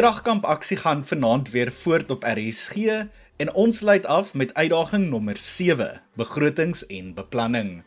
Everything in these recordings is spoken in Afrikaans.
Kragkamp aksie gaan vanaand weer voort op RSG en ons sluit af met uitdaging nommer 7: begrotings en beplanning.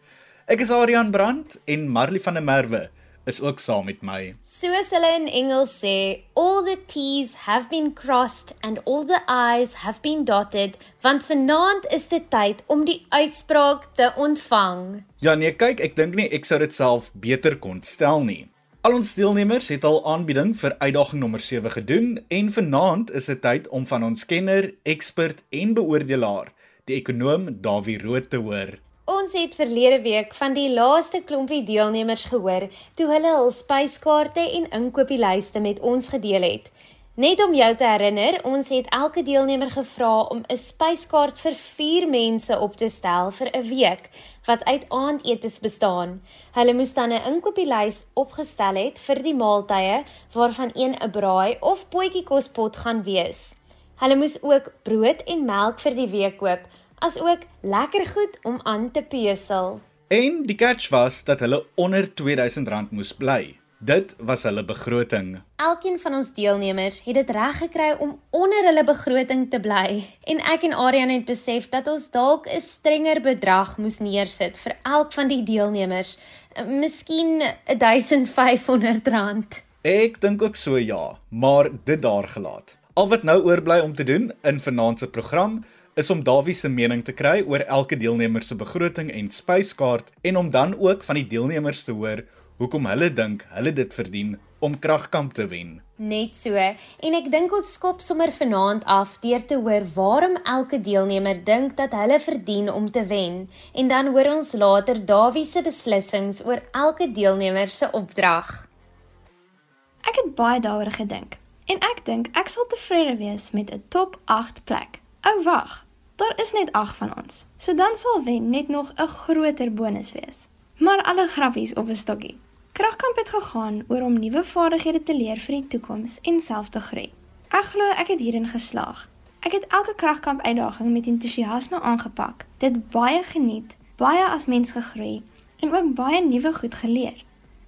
Ek is Adrian Brandt en Marley van der Merwe is ook saam met my. Soos hulle in Engels sê, all the T's have been crossed and all the I's have been dotted, want vanaand is dit tyd om die uitspraak te ontvang. Ja nee, kyk, ek dink nie ek sou dit self beter kon stel nie. Al ons deelnemers het al aanbieding vir uitdaging nommer 7 gedoen en vanaand is dit tyd om van ons kenner, ekspert en beoordelaar, die ekonom Dawie Rood te hoor. Ons het verlede week van die laaste klompie deelnemers gehoor toe hulle hul spyskaarte en inkopieslyste met ons gedeel het. Net om jou te herinner, ons het elke deelnemer gevra om 'n spyskaart vir 4 mense op te stel vir 'n week wat uit aandetes bestaan. Hulle moes dan 'n inkopieslys opgestel het vir die maaltye waarvan een 'n braai of potjiekospot gaan wees. Hulle moes ook brood en melk vir die week koop as ook lekker goed om aan te pesel. En die catch was dat hulle onder R2000 moes bly. Dit was hulle begroting. Elkeen van ons deelnemers het dit reg gekry om onder hulle begroting te bly. En ek en Aryan het besef dat ons dalk 'n strenger bedrag moes neersit vir elk van die deelnemers. Miskien R1500. Ek dink ook so ja, maar dit daar gelaat. Al wat nou oorbly om te doen in vanaand se program is om Dawie se mening te kry oor elke deelnemer se begroting en spyskaart en om dan ook van die deelnemers te hoor hoekom hulle dink hulle dit verdien om kragkamp te wen. Net so. En ek dink ons skop sommer vanaand af deur te hoor waarom elke deelnemer dink dat hulle verdien om te wen en dan hoor ons later Dawie se beslissings oor elke deelnemer se opdrag. Ek het baie daaroor gedink en ek dink ek sal tevrede wees met 'n top 8 plek. Ou oh, wag, daar is net 8 van ons. So dan sal wen net nog 'n groter bonus wees. Maar alle grappies op 'n stokkie. Kragkamp het gegaan oor om nuwe vaardighede te leer vir die toekoms en self te groei. Ek glo ek het hierin geslaag. Ek het elke kragkamp uitdaging met entoesiasme aangepak. Dit baie geniet, baie as mens gegroei en ook baie nuwe goed geleer.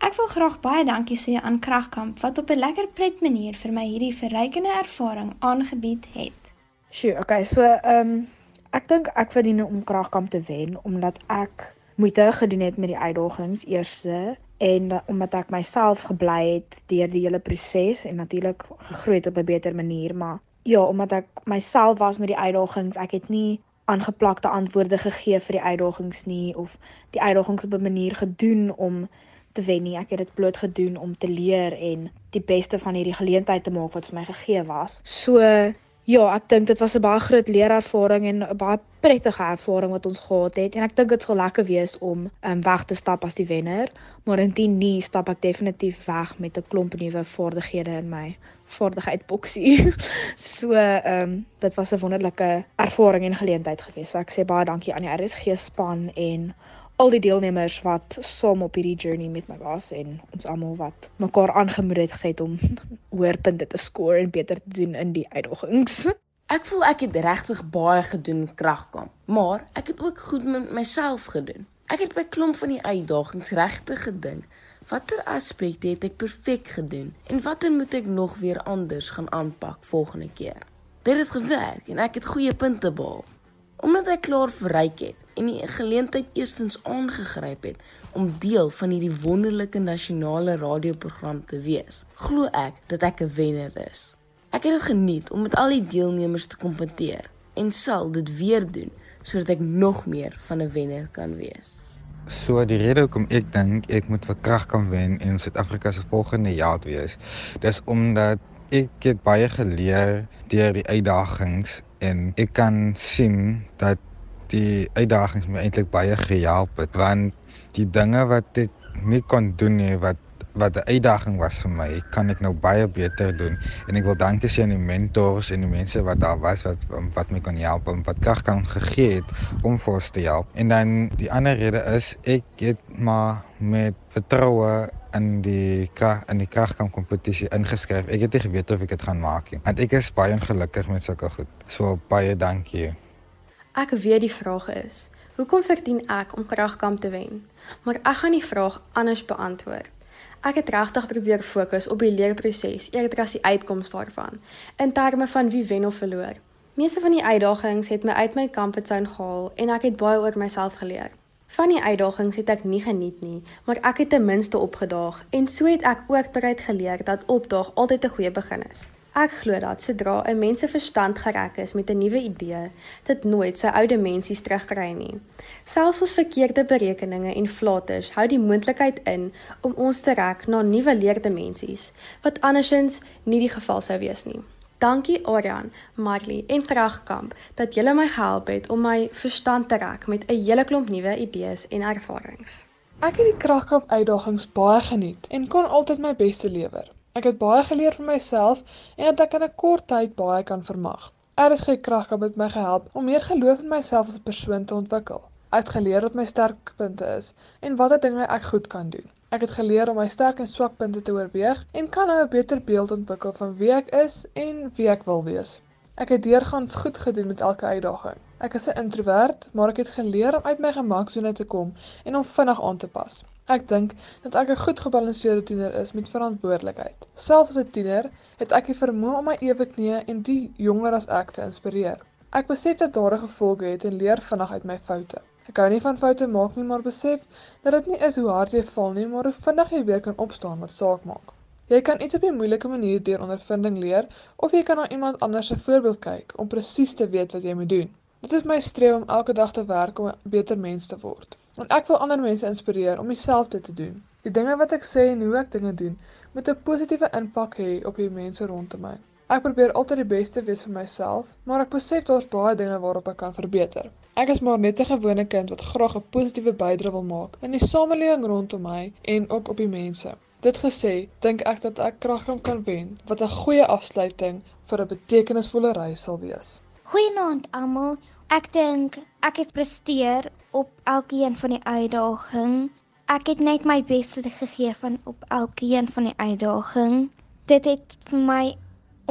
Ek wil graag baie dankie sê aan Kragkamp wat op 'n lekker pret manier vir my hierdie verrykende ervaring aangebied het. Sjoe, okay, so ehm um, ek dink ek verdien om kragkamp te wen omdat ek moeite gedoen het met die uitdagings eerste en da, omdat ek myself gebly het deur die hele proses en natuurlik gegroei het op 'n beter manier, maar ja, omdat ek myself was met die uitdagings, ek het nie aangeplakte antwoorde gegee vir die uitdagings nie of die uitdagings op 'n manier gedoen om te wen nie. Ek het dit bloot gedoen om te leer en die beste van hierdie geleentheid te maak wat vir my gegee was. So Ja, ek dink dit was 'n baie groot leerervaring en 'n baie prettige ervaring wat ons gehad het en ek dink dit sal lekker wees om um, weg te stap as die wenner, maar indien nie, stap ek definitief weg met 'n klomp nuwe vaardighede in my vaardigheidboksie. so, ehm um, dit was 'n wonderlike ervaring en geleentheid gewees. So ek sê baie dankie aan die RSG span en al die deelnemers wat saam op hierdie journey met my was en ons almal wat mekaar aangemoedig het om hoër punte te skoor en beter te doen in die uitdagings. Ek voel ek het regtig baie gedoen kragkamp, maar ek het ook goed met myself gedoen. Ek het by klomp van die uitdagings regtig gedink, watter aspekte het ek perfek gedoen en watter moet ek nog weer anders gaan aanpak volgende keer. Dit het gewerk en ek het goeie punte behaal. Omdat ek klaar verryk het en die geleentheid eerstens aangegryp het om deel van hierdie wonderlike nasionale radioprogram te wees, glo ek dat ek 'n wenner is. Ek het dit geniet om met al die deelnemers te kompeteer en sal dit weer doen sodat ek nog meer van 'n wenner kan wees. So die rede hoekom ek dink ek moet vir krag kan wen en Suid-Afrika se volgende jaar wees, dis omdat ek het baie geleer deur die uitdagings en ek kan sien dat die uitdagings my eintlik baie gehelp het want die dinge wat ek nie kon doen nie wat wat 'n uitdaging was vir my, kan ek nou baie beter doen en ek wil dankie sê aan die mentors en die mense wat daar was wat wat my kon help en wat krag kan gegee het om vir ons te help. En dan die ander rede is ek het maar met vertroue in die krag in die kragkamp kompetisie ingeskryf. Ek het nie geweet of ek dit gaan maak nie. Want ek is baie ongelukkig met sulke goed. So baie dankie. Ek weet die vraag is: Hoekom verdien ek om kragkamp te wen? Maar ek gaan die vraag anders beantwoord. Ek het regtig probeer fokus op die leerproses eerder as die uitkoms daarvan in terme van wie wen of verloor. Meeste van die uitdagings het my uit my comfortzone gehaal en ek het baie oor myself geleer. Van die uitdagings het ek nie geniet nie, maar ek het ten minste opgedaag en so het ek ook bereid geleer dat opdaag altyd 'n goeie begin is. Ek glo dat sodra 'n mens se verstand gereg is met 'n nuwe idee, dit nooit sy ou dimensies terugkry nie. Selfs ons verkeerde berekeninge en flaters hou die moontlikheid in om ons te rek na nuwe leerdimensies wat andersins nie die geval sou wees nie. Dankie Orion, Marley en Kragkamp dat julle my gehelp het om my verstand te rek met 'n hele klomp nuwe idees en ervarings. Ek het die Kragkamp uitdagings baie geniet en kon altyd my beste lewer. Ek het baie geleer van myself en dat ek in 'n kort tyd baie kan vermag. RSG Kragkamp het my gehelp om meer geloof in myself as 'n persoon te ontwikkel. Ek het geleer wat my sterkpunte is en watter dinge ek goed kan doen. Ek het geleer om my sterk en swak punte te oorweeg en kan nou 'n beter beeld ontwikkel van wie ek is en wie ek wil wees. Ek het deurgangs goed gedoen met elke uitdaging. Ek is 'n introwert, maar ek het geleer om uit my gemaksone te kom en om vinnig aan te pas. Ek dink dat ek 'n goed gebalanseerde tiener is met verantwoordelikheid. Selfs as 'n tiener het ek die vermoë om my ewe knieë en die jonger as ek te inspireer. Ek besef dat daar gevolge het en leer vinnig uit my foute. Ek hou nie van foute maak nie, maar besef dat dit nie is hoe hard jy val nie, maar hoe vinnig jy weer kan opstaan wat saak maak. Jy kan iets op 'n moeilike manier deur ondervinding leer of jy kan na iemand anders se voorbeeld kyk om presies te weet wat jy moet doen. Dit is my streef om elke dag te werk om 'n beter mens te word. Want ek wil ander mense inspireer om dieselfde te doen. Die dinge wat ek sê en hoe ek dinge doen, moet 'n positiewe impak hê op die mense rondom my. Ek probeer altyd die beste wees vir myself, maar ek besef daar's baie dinge waarop ek kan verbeter. Ek is maar net 'n gewone kind wat graag 'n positiewe bydrae wil maak in die samelewing rondom my en ook op die mense. Dit gesê, dink ek dat ek kragkom kan wen wat 'n goeie afsluiting vir 'n betekenisvolle reis sal wees. Goeienaand almal. Ek dink ek het presteer op elkeen van die uitdagings. Ek het net my beste gegee van op elkeen van die uitdagings. Dit het vir my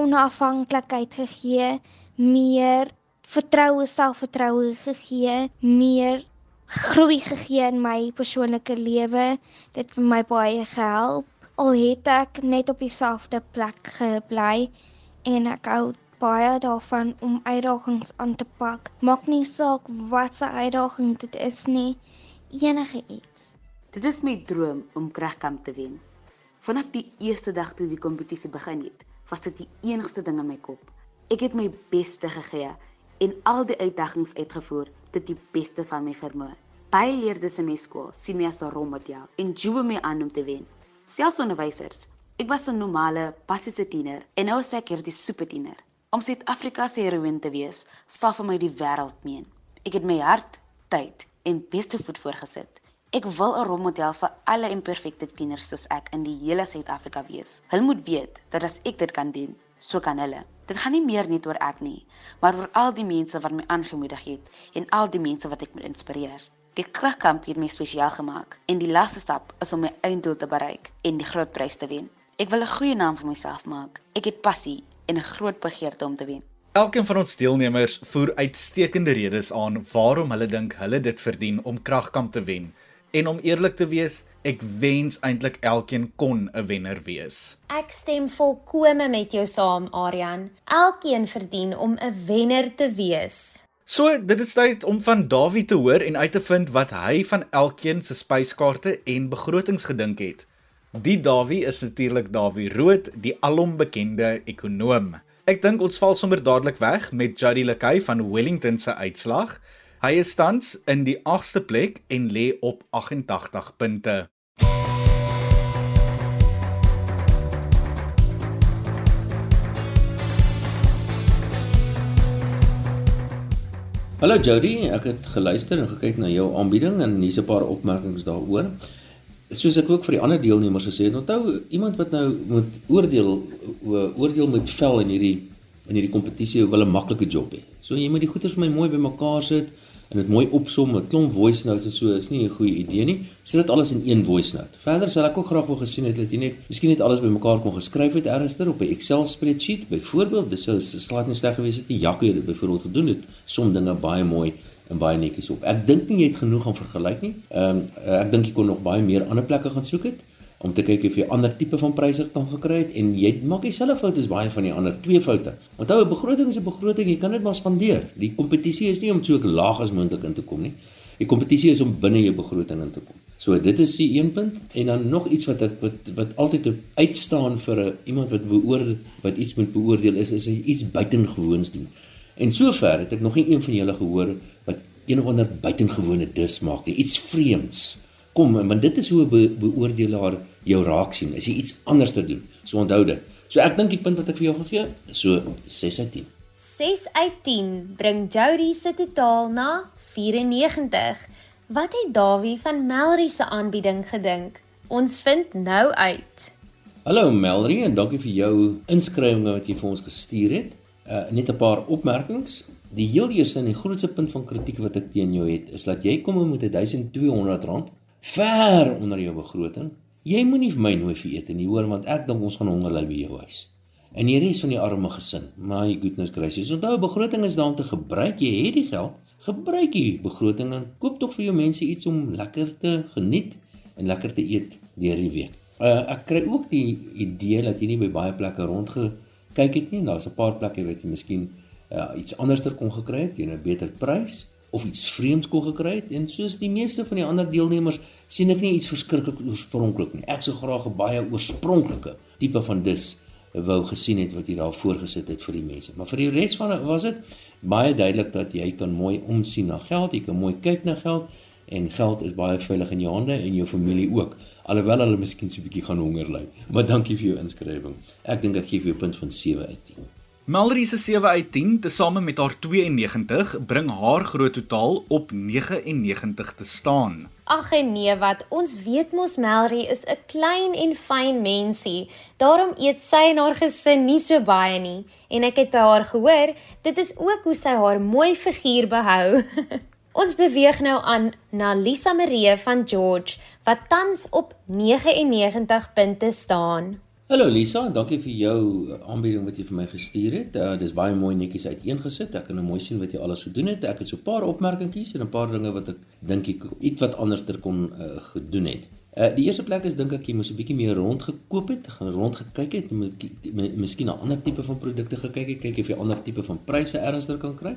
onafhanklikheid gegee, meer vertroue, selfvertroue gegee, meer groei gegee in my persoonlike lewe. Dit het my baie gehelp. Al het ek net op dieselfde plek gebly en ek hou baie daarvan om uitdagings aan te pak. Maak nie saak wat se uitdaging dit is nie, enige iets. Dit is my droom om kragkamp te wen. Vanaf die eerste dag toe die kompetisie begin het, was dit die enigste ding in my kop. Ek het my beste gegee en al die uitdagings uitgevoer tot die beste van my vermoë. Baie leerders in my skool sien my as 'n rolmodel en joe my aan om te wen. Selfs onderwysers. Ek was 'n normale, passiese tiener en nou is ek hierdie supertiener. Om Suid-Afrika se heroïne te wees, sal vir my die wêreld meen. Ek het my hart, tyd en beste voet voorgesit. Ek wil 'n rolmodel vir alle imperfekte tieners soos ek in die hele Suid-Afrika wees. Hulle moet weet dat as ek dit kan doen, so kan hulle. Dit gaan nie meer net oor ek nie, maar oor al die mense wat my aangemoedig het en al die mense wat ek moet inspireer. Die kragkamp het my spesiaal gemaak en die laaste stap is om my einddoel te bereik en die groot prys te wen. Ek wil 'n goeie naam vir myself maak. Ek het passie en 'n groot begeerte om te wen. Elkeen van ons deelnemers voer uitstekende redes aan waarom hulle dink hulle dit verdien om kragkamp te wen. En om eerlik te wees, ek wens eintlik elkeen kon 'n wenner wees. Ek stem volkome met jou saam, Aryan. Elkeen verdien om 'n wenner te wees. So, dit is tyd om van Dawie te hoor en uit te vind wat hy van elkeen se spyskaarte en begrotings gedink het. Die Dawie is natuurlik Dawie Rood, die alom bekende ekonoom. Ek dink ons val sommer dadelik weg met Jody Lekay van Wellington se uitslag. Hy is tans in die 8ste plek en lê op 88 punte. Hallo Jody, ek het geluister en gekyk na jou aanbieding en hier's 'n paar opmerkings daaroor. Soos ek ook vir die ander deelnemers gesê het, onthou iemand wat nou moet oordeel oordeel met vel in hierdie in hierdie kompetisie wil 'n maklike job hê. So jy moet die goeders vir my mooi bymekaar sit en dit mooi opsom met klomp voice notes en so is nie 'n goeie idee nie. Sit dit alles in een voice note. Verder sal ek ook graag wou gesien het dat jy net miskien net alles bymekaar kon geskryf het ernstig op 'n Excel spreadsheet. Byvoorbeeld, dis sou slaat nie sleg gewees het die Jaco het dit byvoorbeeld gedoen het. Som dinge baie mooi en baie netjies op. Ek dink nie jy het genoeg aan vergelyk nie. Ehm um, ek dink jy kon nog baie meer ander plekke gaan soek het. Om te kyk of jy ander tipe van pryse kan gekry het en jy maak dieselfde fout as baie van die ander twee foute. Onthou 'n begroting is 'n begroting, jy kan dit maar spandeer. Die kompetisie is nie om so laag as moontlik in te kom nie. Die kompetisie is om binne jou begroting in te kom. So dit is die een punt en dan nog iets wat ek wat wat altyd uitstaan vir 'n iemand wat beoordeel wat iets moet beoordeel is is iets buitengewoons doen. En sover het ek nog nie een van julle gehoor wat ander buitengewone dis maak nie, iets vreemds. Kom, want dit is hoe 'n be beoordelaar jou raak sien. As jy iets anders te doen. So onthou dit. So ek dink die punt wat ek vir jou gegee, so 6 uit 10. 6 uit 10 bring Jody se totaal na 94. Wat het Dawie van Melry se aanbieding gedink? Ons vind nou uit. Hallo Melry en dankie vir jou inskrywinge wat jy vir ons gestuur het. Uh net 'n paar opmerkings. Die heel eerste en die grootste punt van kritiek wat ek teen jou het, is dat jy kom met 1200 rand ver onder jou begroting. Jy moenie vir my nooi vir ete nie, hoor, want ek dink ons gaan honger ly by jou huis. En die res van die arme gesin. My goodness gracious. Onthou, begroting is daar om te gebruik. Jy het die geld. Gebruik die begroting en koop tog vir jou mense iets om lekker te geniet en lekker te eet deur die week. Uh, ek kry ook die idee dat jy nie by baie plekke rondgekyk het nie. Daar's 'n paar plekke wat jy miskien uh, iets anderster kon gekry het teen 'n beter prys of iets vreemds kon gekry het en soos die meeste van die ander deelnemers sien ek nie iets verskriklik oorspronklik nie. Ek sou graag 'n baie oorspronklike tipe van dis wou gesien het wat jy daar voorgesit het vir die mense. Maar vir die res van was dit baie duidelik dat jy kan mooi omsien na geld, jy kan mooi kyk na geld en geld is baie veilig in jou hande en jou familie ook. Alhoewel hulle miskien so 'n bietjie gaan honger ly. Maar dankie vir jou inskrywing. Ek dink ek gee vir jou punt van 7 uit 10. Mallory se 7 uit 10 tesame met haar 92 bring haar groot totaal op 99 te staan. Ag nee, wat ons weet mos Mallory is 'n klein en fyn mensie. Daarom eet sy en haar gesin nie so baie nie. En ek het by haar gehoor, dit is ook hoe sy haar mooi figuur behou. ons beweeg nou aan na Lisa Marie van George wat tans op 99 punte staan. Hallo Lisa, dankie vir jou uh, aanbieding wat jy vir my gestuur het. Uh, dis baie mooi netjies uiteengesit. Ek kan nou mooi sien wat jy alles gedoen het. Ek het so 'n paar opmerkingkies en 'n paar dinge wat ek dink ek iets wat anderster kon uh, gedoen het. Uh, die eerste plek is dink ek jy moes 'n bietjie meer rondgekoop het, gaan rondgekyk het, miskien 'n ander tipe van produkte gekyk het, kyk of jy ander tipe van pryse ernstiger kan kry.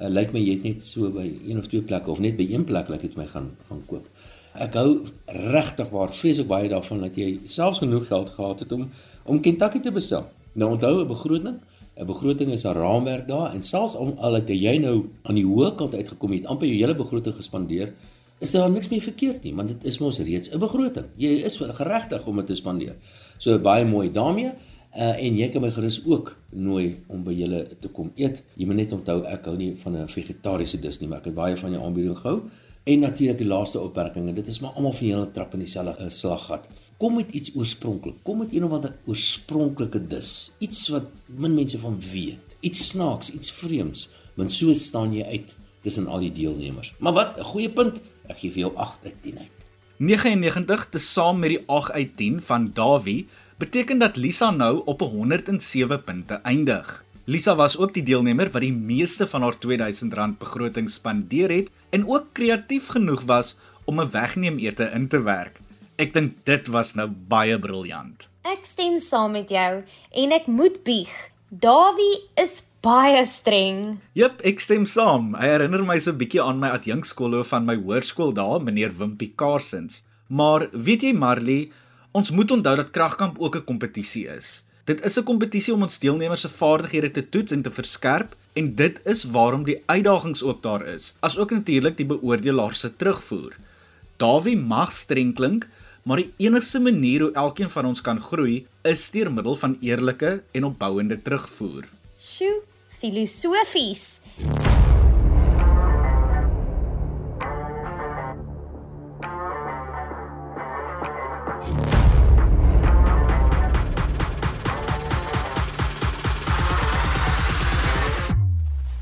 Uh, Lyk my jy het net so by een of twee plekke of net by een plek lyk like dit my gaan gaan koop. Ek hou regtig waar vreeslik baie daarvan dat jy selfs genoeg geld gehad het om om Kentucky te bestel. Nou onthou 'n begroting, 'n begroting is 'n raamwerk daar en selfs om al het jy nou aan die hoë kant uitgekom het, amper jou hele begroting gespandeer, is daar niks meer verkeerd nie, want dit is mos reeds 'n begroting. Jy is geregtig om dit te spandeer. So baie mooi daarmee. Uh, en jy kan my gerus ook nooi om by julle te kom eet. Jy moet net onthou ek hou nie van 'n vegetariese dis nie, maar ek het baie van jou aanbieding gehou. En natuurlik die laaste opmerking en dit is maar almal van julle trap in dieselfde uh, slaggat. Kom met iets oorspronklik. Kom met een of ander oorspronklike dis. Iets wat min mense van weet. Iets snaaks, iets vreemds. Want so staan jy uit tussen al die deelnemers. Maar wat 'n goeie punt. Ek gee vir jou 8 uit 10 uit. 99 te saam met die 8 uit 10 van Dawie beteken dat Lisa nou op 107 punte eindig. Lisa was ook die deelnemer wat die meeste van haar R2000 begroting spandeer het en ook kreatief genoeg was om 'n wegneemete in te werk. Ek dink dit was nou baie briljant. Ek stem saam met jou en ek moet bieg. Dawie is baie streng. Jep, ek stem saam. Hy herinner my so 'n bietjie aan my adjunkskoolhoof van my hoërskool daar, meneer Wimpie Karsens. Maar weet jy Marley, ons moet onthou dat kragkamp ook 'n kompetisie is. Dit is 'n kompetisie om ons deelnemers se vaardighede te toets en te verskerp en dit is waarom die uitdagings ook daar is. Asook natuurlik die beoordelaar se terugvoer. Dawie mag streng klink, maar die enigste manier hoe elkeen van ons kan groei is deur middel van eerlike en opbouende terugvoer. Sjoe, filosofies.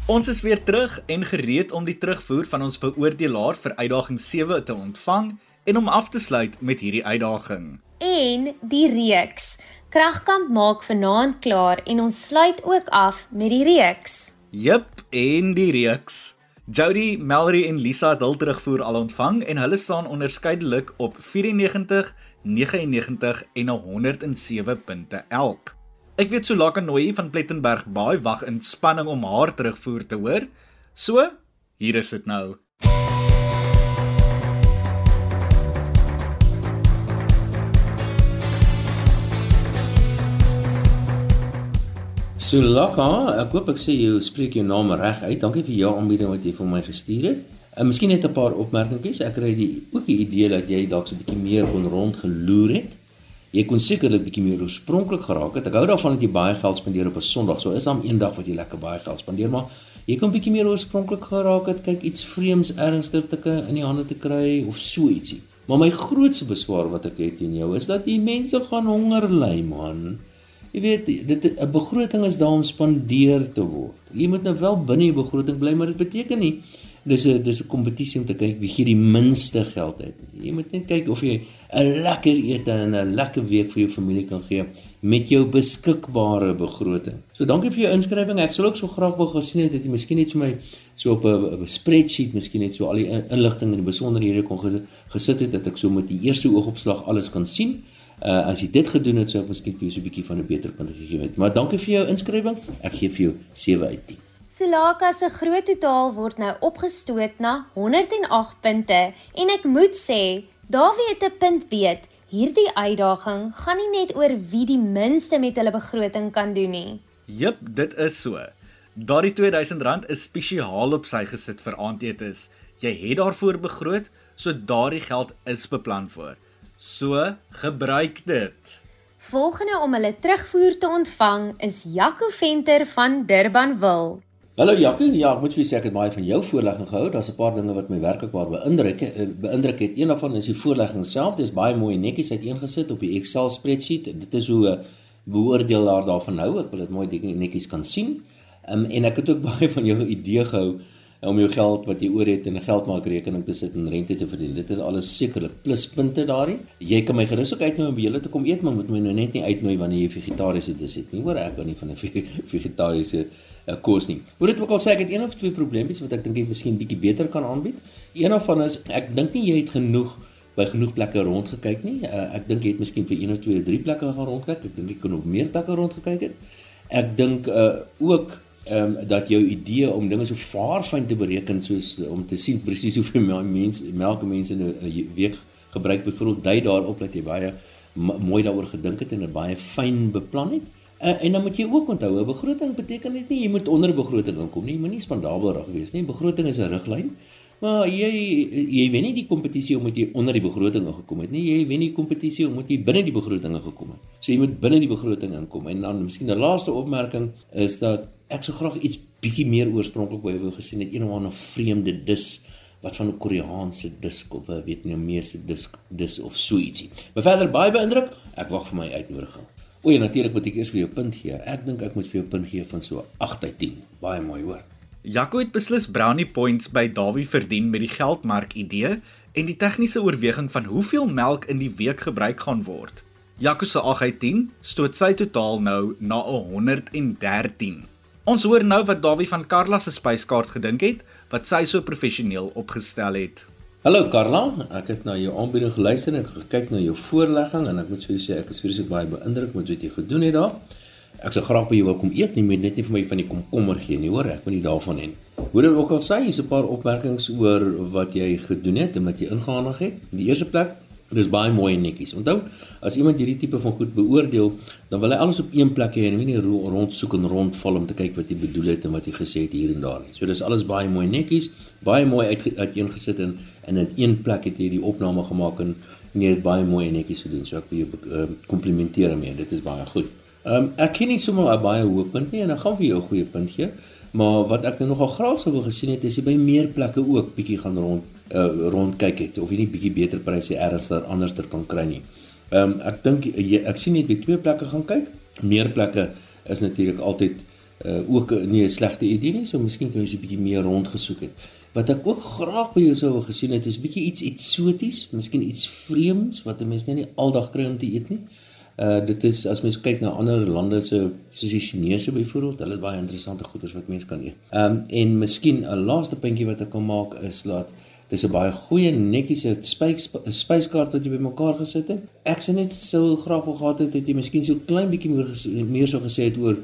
Ons is weer terug en gereed om die terugvoer van ons beoordelaar vir uitdaging 7 te ontvang en om af te sluit met hierdie uitdaging. En die reeks. Kragkamp maak vanaand klaar en ons sluit ook af met die reeks. Jep, en die reeks. Jody, Mallory en Lisa het hul terugvoer al ontvang en hulle staan onderskeidelik op 94, 99 en 107 punte elk. Ek weet Sulaka Nooi van Plettenberg Baai wag in spanning om haar terugvoer te hoor. So, hier is dit nou. Sulaka, ek hoop ek sê jy spreek jou naam reg uit. Dankie vir jou aanbieding wat jy vir my gestuur het. En miskien net 'n paar opmerkingkies. Ek kry die ook die idee dat jy dalk so 'n bietjie meer kon rondgeloer het. Jy kon sekerlik bietjie meer oorspronklik geraak het. Ek hou daarvan dat jy baie geld spandeer op 'n Sondag. So is daar 'n dag wat jy lekker baie geld spandeer, maar jy kon bietjie meer oorspronklik geraak het. Kyk iets vreemds ernstigtike in die hande te kry of so ietsie. Maar my grootste beswaar wat ek het teen jou is dat jy mense gaan honger ly, man. Jy weet, dit 'n begroting is daar om spandeer te word. Jy moet nou wel binne die begroting bly, maar dit beteken nie dis 'n dis 'n kompetisie om te kyk wie gee die minste geld uit. Jy moet net kyk of jy 'n lekker ete en 'n lekker week vir jou familie kan gee met jou beskikbare begroting. So dankie vir jou inskrywing. Ek sal ook so graag wou gesien het dat jy miskien net vir my so op 'n spreadsheet, miskien net so al die inligting en die besonderhede kon gesit het dat ek so met die eerste oogopslag alles kan sien. Uh as jy dit gedoen het, sou ek miskien vir jou so 'n bietjie van 'n beter punt gegee het. Maar dankie vir jou inskrywing. Ek gee vir jou 7 uit 10. Sulaka se groot totaal word nou opgestoot na 108 punte en ek moet sê, Dawie het 'n punt beet. Hierdie uitdaging gaan nie net oor wie die minste met hulle begroting kan doen nie. Jep, dit is so. Daardie R2000 is spesiaal op sy gesit vir aandetes. Jy het daarvoor begroot, so daardie geld is beplan voor. So, gebruik dit. Volgende om hulle terugvoer te ontvang is Jaco Venter van Durbanville. Hallo Jaco, ja, ek moet vir jou sê ek het baie van jou voorlegging gehou. Daar's 'n paar dinge wat my werklik waar beïndruk het. Eh, beïndruk het. Een daarvan is die voorlegging self. Dit is baie mooi netjies uiteengesit op die Excel spreadsheet. Dit is hoe 'n beoordelaar daarvan hou. Ek wil dit mooi netjies kan sien. Um, en ek het ook baie van jou idee gehou om jou geld wat jy oor het in 'n geldmaakrekening te sit en rente te verdien. Dit is alles sekerlik pluspunte daarin. Jy kan my gerus ook uitnooi om by julle te kom eet, maar moet my nou net nie uitnooi wanneer jy vegetariese dis het nie. Hoor ek kan nie van 'n vegetariese uh, kos nie. Moet dit ook al sê ek het een of twee probleempies wat ek dink jy miskien bietjie beter kan aanbied. Een of van is ek dink nie jy het genoeg by genoeg plekke rondgekyk nie. Uh, ek dink jy het miskien by een of twee of drie plekke gaan rondkyk. Ek dink jy kon op meer plekke rondgekyk het. Ek dink uh, ook ehm um, dat jou idee om dinge so vaarfyn te bereken soos om te sien presies hoeveel mense melk mense in 'n week gebruik byvoorbeeld dui daarop dat jy baie mooi daaroor gedink het en dit baie fyn beplan het. Uh, en dan moet jy ook onthou 'n begroting beteken net nie jy moet onder begroting inkom nie, jy moet nie spandabel wees nie. Begroting is 'n riglyn. Maar jy jy wen nie die kompetisie omdat jy onder die begroting ingekom het nie. Jy wen die kompetisie omdat jy binne die begroting ingekom het. So jy moet binne die begroting inkom. En dan miskien 'n laaste opmerking is dat ek sou graag iets bietjie meer oorspronklik by wou gesien het, een of ander vreemde dis wat van 'n Koreaanse disk of 'n Vietnamese disk dis of so ietsie. Maar verder baie beïndruk, ek wag vir my uitnodiging. O ja, natuurlik moet ek eers vir jou punt gee. Ek dink ek moet vir jou punt gee van so 8 uit 10. Baie mooi hoor. Jaco het beslis brownie points by Dawie verdien met die geldmark idee en die tegniese oorweging van hoeveel melk in die week gebruik gaan word. Jaco se 8 uit 10 stoot sy totaal nou na 113. Ons hoor nou wat Dawie van Karla se spyskaart gedink het wat sy so professioneel opgestel het. Hallo Karla, ek het na jou aanbieding geluister en ek gekyk na jou voorlegging en ek moet vir jou sê ek is vreeslik baie beïndruk met wat jy gedoen het daar. Ek sou graag by jou wil kom eet, nie net nie vir my van die komkommer gee nie, hoor, ek moet nie daarvan hê. Hoe dit ook al sê, hier's 'n paar opmerkings oor wat jy gedoen het en wat jy ingehandig het. Die eerste plek Dit is baie mooi en netjies. Onthou, as iemand hierdie tipe van goed beoordeel, dan wil hy alles op een plek hê en nie rondsoek en rondval om te kyk wat jy bedoel het en wat jy gesê het hier en daar nie. So dis alles baie mooi netjies, baie mooi uit uiteengesit en in 'n een plek het jy die opname gemaak en nee, baie mooi en netjies gedoen. So ek wil jou uh, komplimenteer mee. Dit is baie goed. Ehm um, ek ken nie sommer 'n baie hoë punt nie en dan gaan vir jou 'n goeie punt gee. Maar wat ek nou nogal graag sou wil gesien het is jy by meer plekke ook bietjie gaan rond uh, rondkyk het of jy nie bietjie beter pryse ernstig anderster kan kry nie. Ehm um, ek dink ek sien net by twee plekke gaan kyk. Meer plekke is natuurlik altyd uh, ook nie 'n slegte idee nie, so miskien kan jy 'n bietjie meer rondgesoek het. Wat ek ook graag by jou sou wil gesien het is bietjie iets eksoties, miskien iets vreemds wat 'n mens nie aldag kry om te eet nie. Uh dit is as mens kyk na ander lande se soos die Chinese byvoorbeeld, hulle het baie interessante goeders wat mens kan eet. Ehm um, en miskien 'n laaste puntjie wat ek kan maak is dat Dis 'n baie goeie netjiese spyskaart wat jy bymekaar gesit het. Ek sê net sou graag wil gehad het het jy miskien so klein bietjie meer meer sou gesê het oor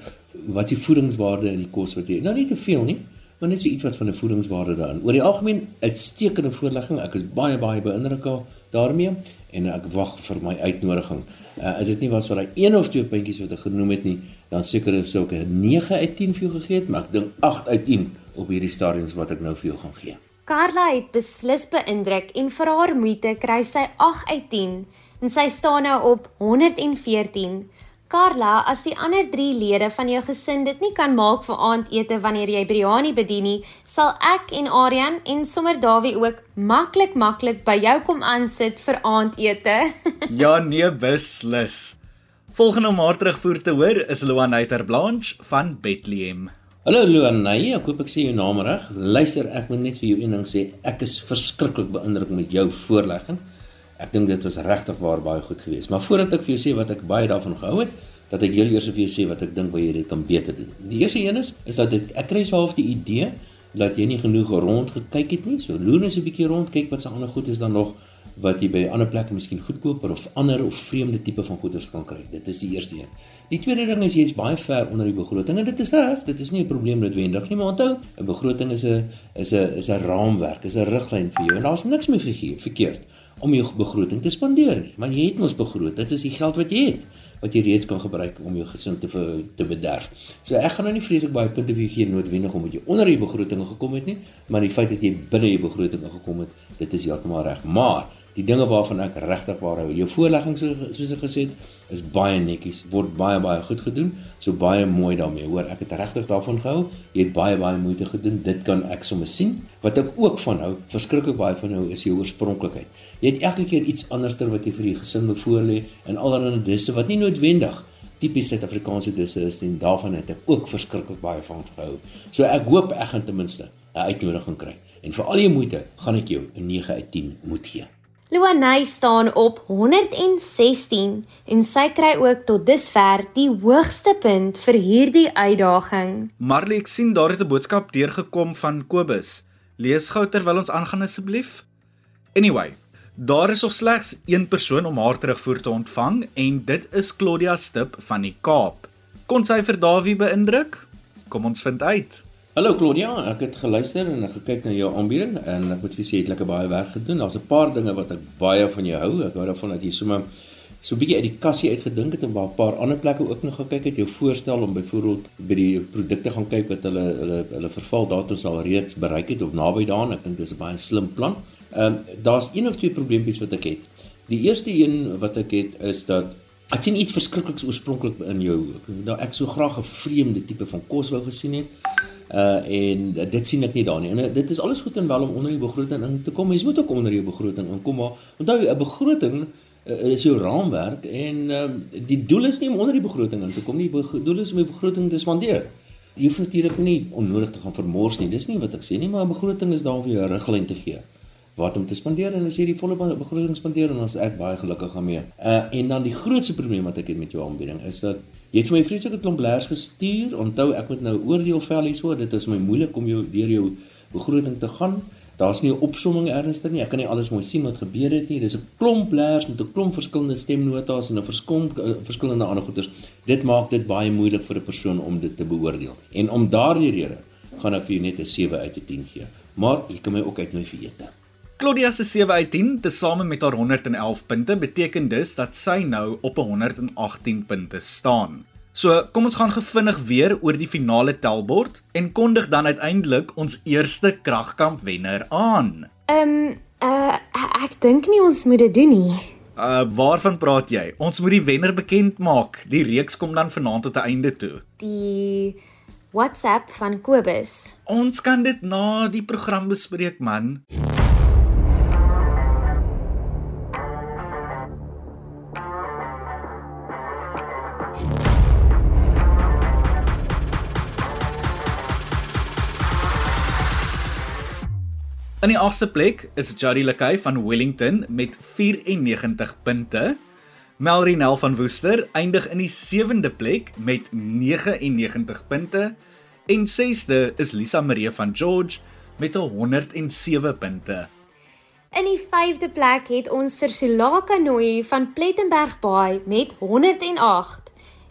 wat die voedingswaarde in die kos wat jy. Nou nie te veel nie, maar net so iets wat van 'n voedingswaarde daarin. Oor die algemeen uitstekende voorlegging. Ek is baie baie beïndruk daarmee en ek wag vir my uitnodiging. Uh, as dit nie was vir daai een of twee puntjies wat ek genoem het nie, dan seker is 'n 9 uit 10 vir jou gegee het, maar ek dink 8 uit 10 op hierdie stadiums wat ek nou vir jou gaan gee. Carla het beslis beïndruk en vir haar moeite kry sy 8 uit 10 en sy staan nou op 114. Carla, as die ander 3 lede van jou gesin dit nie kan maak vir aandete wanneer jy biryani bedien nie, sal ek en Aryan en sommer Dawie ook maklik maklik by jou kom aansit vir aandete. ja, nee, beslis. Volgende om haar terugvoer te hoor is Luanaiter Blanche van Bethlehem. Hallo Luanay, ek hoop ek sê jou naam reg. Luister, ek moet net vir jou een ding sê. Ek is verskriklik beïndruk met jou voorlegging. Ek dink dit was regtig waar baie goed geweest. Maar voordat ek vir jou sê wat ek baie daarvan gehou het, dat ek heel eers vir jou sê wat ek dink waar jy dit kan beter doen. Die eerste een is is dat dit ek kry so half die idee dat jy nie genoeg rond gekyk het nie. So loer net 'n bietjie rond, kyk wat se ander goed is dan nog wat jy by ander plekke miskien goedkoper of ander of vreemde tipe van goederes kan kry. Dit is die eerste een. Die tweede ding is jy's baie ver onder die begroting en dit is reg, dit is nie 'n probleem noodwendig nie, maar onthou, 'n begroting is 'n is 'n is 'n raamwerk, is 'n riglyn vir jou en daar's niks mee verkeerd om jou begroting te spandeer nie. Maar jy het mos begroot. Dit is die geld wat jy het wat jy reeds kan gebruik om jou gesin te te bederf. So ek gaan nou nie vreeslik baie punte vir jou gee noodwendig omdat jy onder jou begroting gekom het nie, maar die feit dat jy binne jou begroting gekom het, dit is heeltemal reg. Maar die dinge waarvan ek regtig waar hou. Jou voorlegging so, soos ek gesê het, is baie netjies, word baie baie goed gedoen. So baie mooi daarmee. Hoor, ek het regtig daarvan gehou. Jy het baie baie moeite gedoen. Dit kan ek sommer sien. Wat ek ook van hou, verskriklik baie van hou, is jou oorspronklikheid. Jy het elke keer iets anderster wat jy vir die gesin moet voorlê en allerlei disse wat nie noodwendig tipies Suid-Afrikaanse disse is nie. Daarvan het ek ook verskriklik baie van gehou. So ek hoop ek gaan ten minste 'n uitnodiging kry. En vir al jou moeite gaan ek jou 'n 9 uit 10 moet gee. Luanay staan op 116 en sy kry ook tot dusver die hoogste punt vir hierdie uitdaging. Marley, ek sien daar het 'n boodskap deurgekom van Kobus. Lees gou terwyl ons aangaan asseblief. Anyway, daar is nog slegs een persoon om haar terugvoer te ontvang en dit is Claudia Stip van die Kaap. Kon sy vir Dawie beïndruk? Kom ons vind uit. Hallo Claudia, ek het geluister en ek gekyk na jou aanbieding en ek moet vir sê jy het lekker baie werk gedoen. Daar's 'n paar dinge wat ek baie van jou hou. Ek hou daarvan dat jy sommer so 'n bietjie uit die kassie uitgedink het en by 'n paar ander plekke ook nog gekyk het. Jou voorstel om byvoorbeeld by die produkte gaan kyk wat hulle hulle hulle vervaldatums al reeds bereik het of naby daaraan. Ek dink dis 'n baie slim plan. Ehm um, daar's een of twee probleempies wat ek het. Die eerste een wat ek het is dat ek sien iets verskrikliks oorspronklik in jou. Nou ek sou graag 'n vreemde tipe van kos wou gesien het uh en dit sien ek nie daar nie. En uh, dit is alles goed en wel om onder die begroting in te kom. Mens moet ook onder jou begroting inkom, maar onthou 'n begroting uh, is jou raamwerk en uh, die doel is nie om onder die begroting in te kom nie. Die doel is om die begroting te spandeer. Jy hoef natuurlik nie onnodig te gaan vermors nie. Dis nie wat ek sê nie, maar 'n begroting is daar om vir jou 'n riglyn te gee wat om te spandeer en as jy die volle begroting spandeer dan is ek baie gelukkig daarmee. Uh en dan die grootste probleem wat ek het met jou aanbieding is dat Jy het vir my vreeslike klomp leers gestuur. Onthou, ek moet nou oordeel vel hierso. Dit is my moeilik om jou deur jou begroting te gaan. Daar's nie 'n opsomming ernstig nie. Ek kan nie alles mooi sien wat gebeur het nie. Dis 'n klomp leers met 'n klomp verskillende stemnotas en 'n eh, verskillende ander goeders. Dit maak dit baie moeilik vir 'n persoon om dit te beoordeel. En om daardie rede gaan ek vir jou net 'n 7 uit 10 gee. Maar jy kan my ook uitnooi vir ete. Claudia se 7 uit 10 tesame met haar 111 punte beteken dus dat sy nou op 118 punte staan. So, kom ons gaan gevinnig weer oor die finale tellbord en kondig dan uiteindelik ons eerste kragkamp wenner aan. Ehm um, uh ek dink nie ons moet dit doen nie. Uh waarvan praat jy? Ons moet die wenner bekend maak. Die reeks kom dan vanaand tot 'n einde toe. Die WhatsApp van Kobus. Ons kan dit na die program bespreek, man. In die 8ste plek is Jody Lekay van Wellington met 94 punte. Melrinel van Woester eindig in die 7de plek met 99 punte en 6de is Lisa Marie van George met 107 punte. In die 5de plek het ons vir Sulaka Nooi van Plettenberg Baai met 108.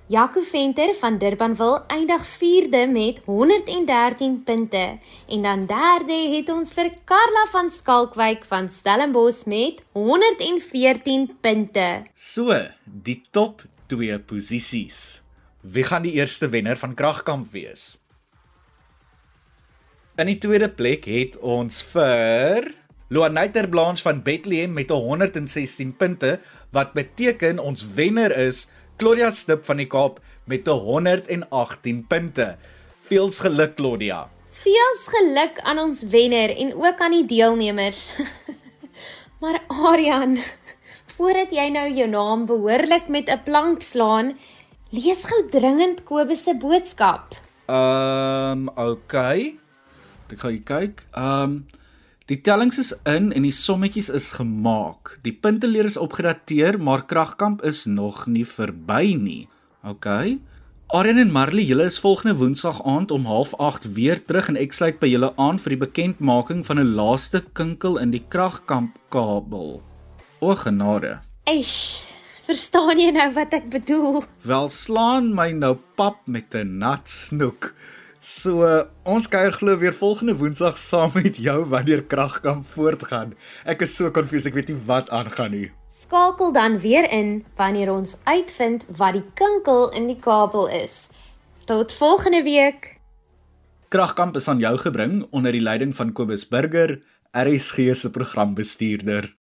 Jaco Venter van Durbanville eindig 4de met 113 punte en dan derde het ons vir Karla van Skalkwyk van Stellenbosch met 114 punte. So, die top 2 posisies. Wie gaan die eerste wenner van Kragkamp wees? In die tweede plek het ons vir Loanaiter Blanche van Bethlehem met 116 punte wat beteken ons wenner is Claudia Stip van die Kaap met 118 punte. Veels geluk Claudia. Veels geluk aan ons wenner en ook aan die deelnemers. maar Aryan, voordat jy nou jou naam behoorlik met 'n plank slaan, lees gou dringend Kobus se boodskap. Ehm, um, okay. Ek gaan kyk. Ehm um, Die tellings is in en die sommetjies is gemaak. Die punteleer is opgedateer, maar kragkamp is nog nie verby nie. OK. Aryan en Marley, julle is volgende Woensdag aand om 08:30 weer terug en ek sluit by julle aan vir die bekendmaking van 'n laaste kinkel in die kragkamp kabel. O genade. Eish, verstaan jy nou wat ek bedoel? Wel slaan my nou pap met 'n nat snoek. So ons kuier glo weer volgende Woensdag saam met jou wanneer kragkamp voortgaan. Ek is so konfus, ek weet nie wat aangaan nie. Skakel dan weer in wanneer ons uitvind wat die kinkel in die kabel is. Tot volgende week. Kragkamp is aan jou gebring onder die leiding van Kobus Burger, RSG se programbestuurder.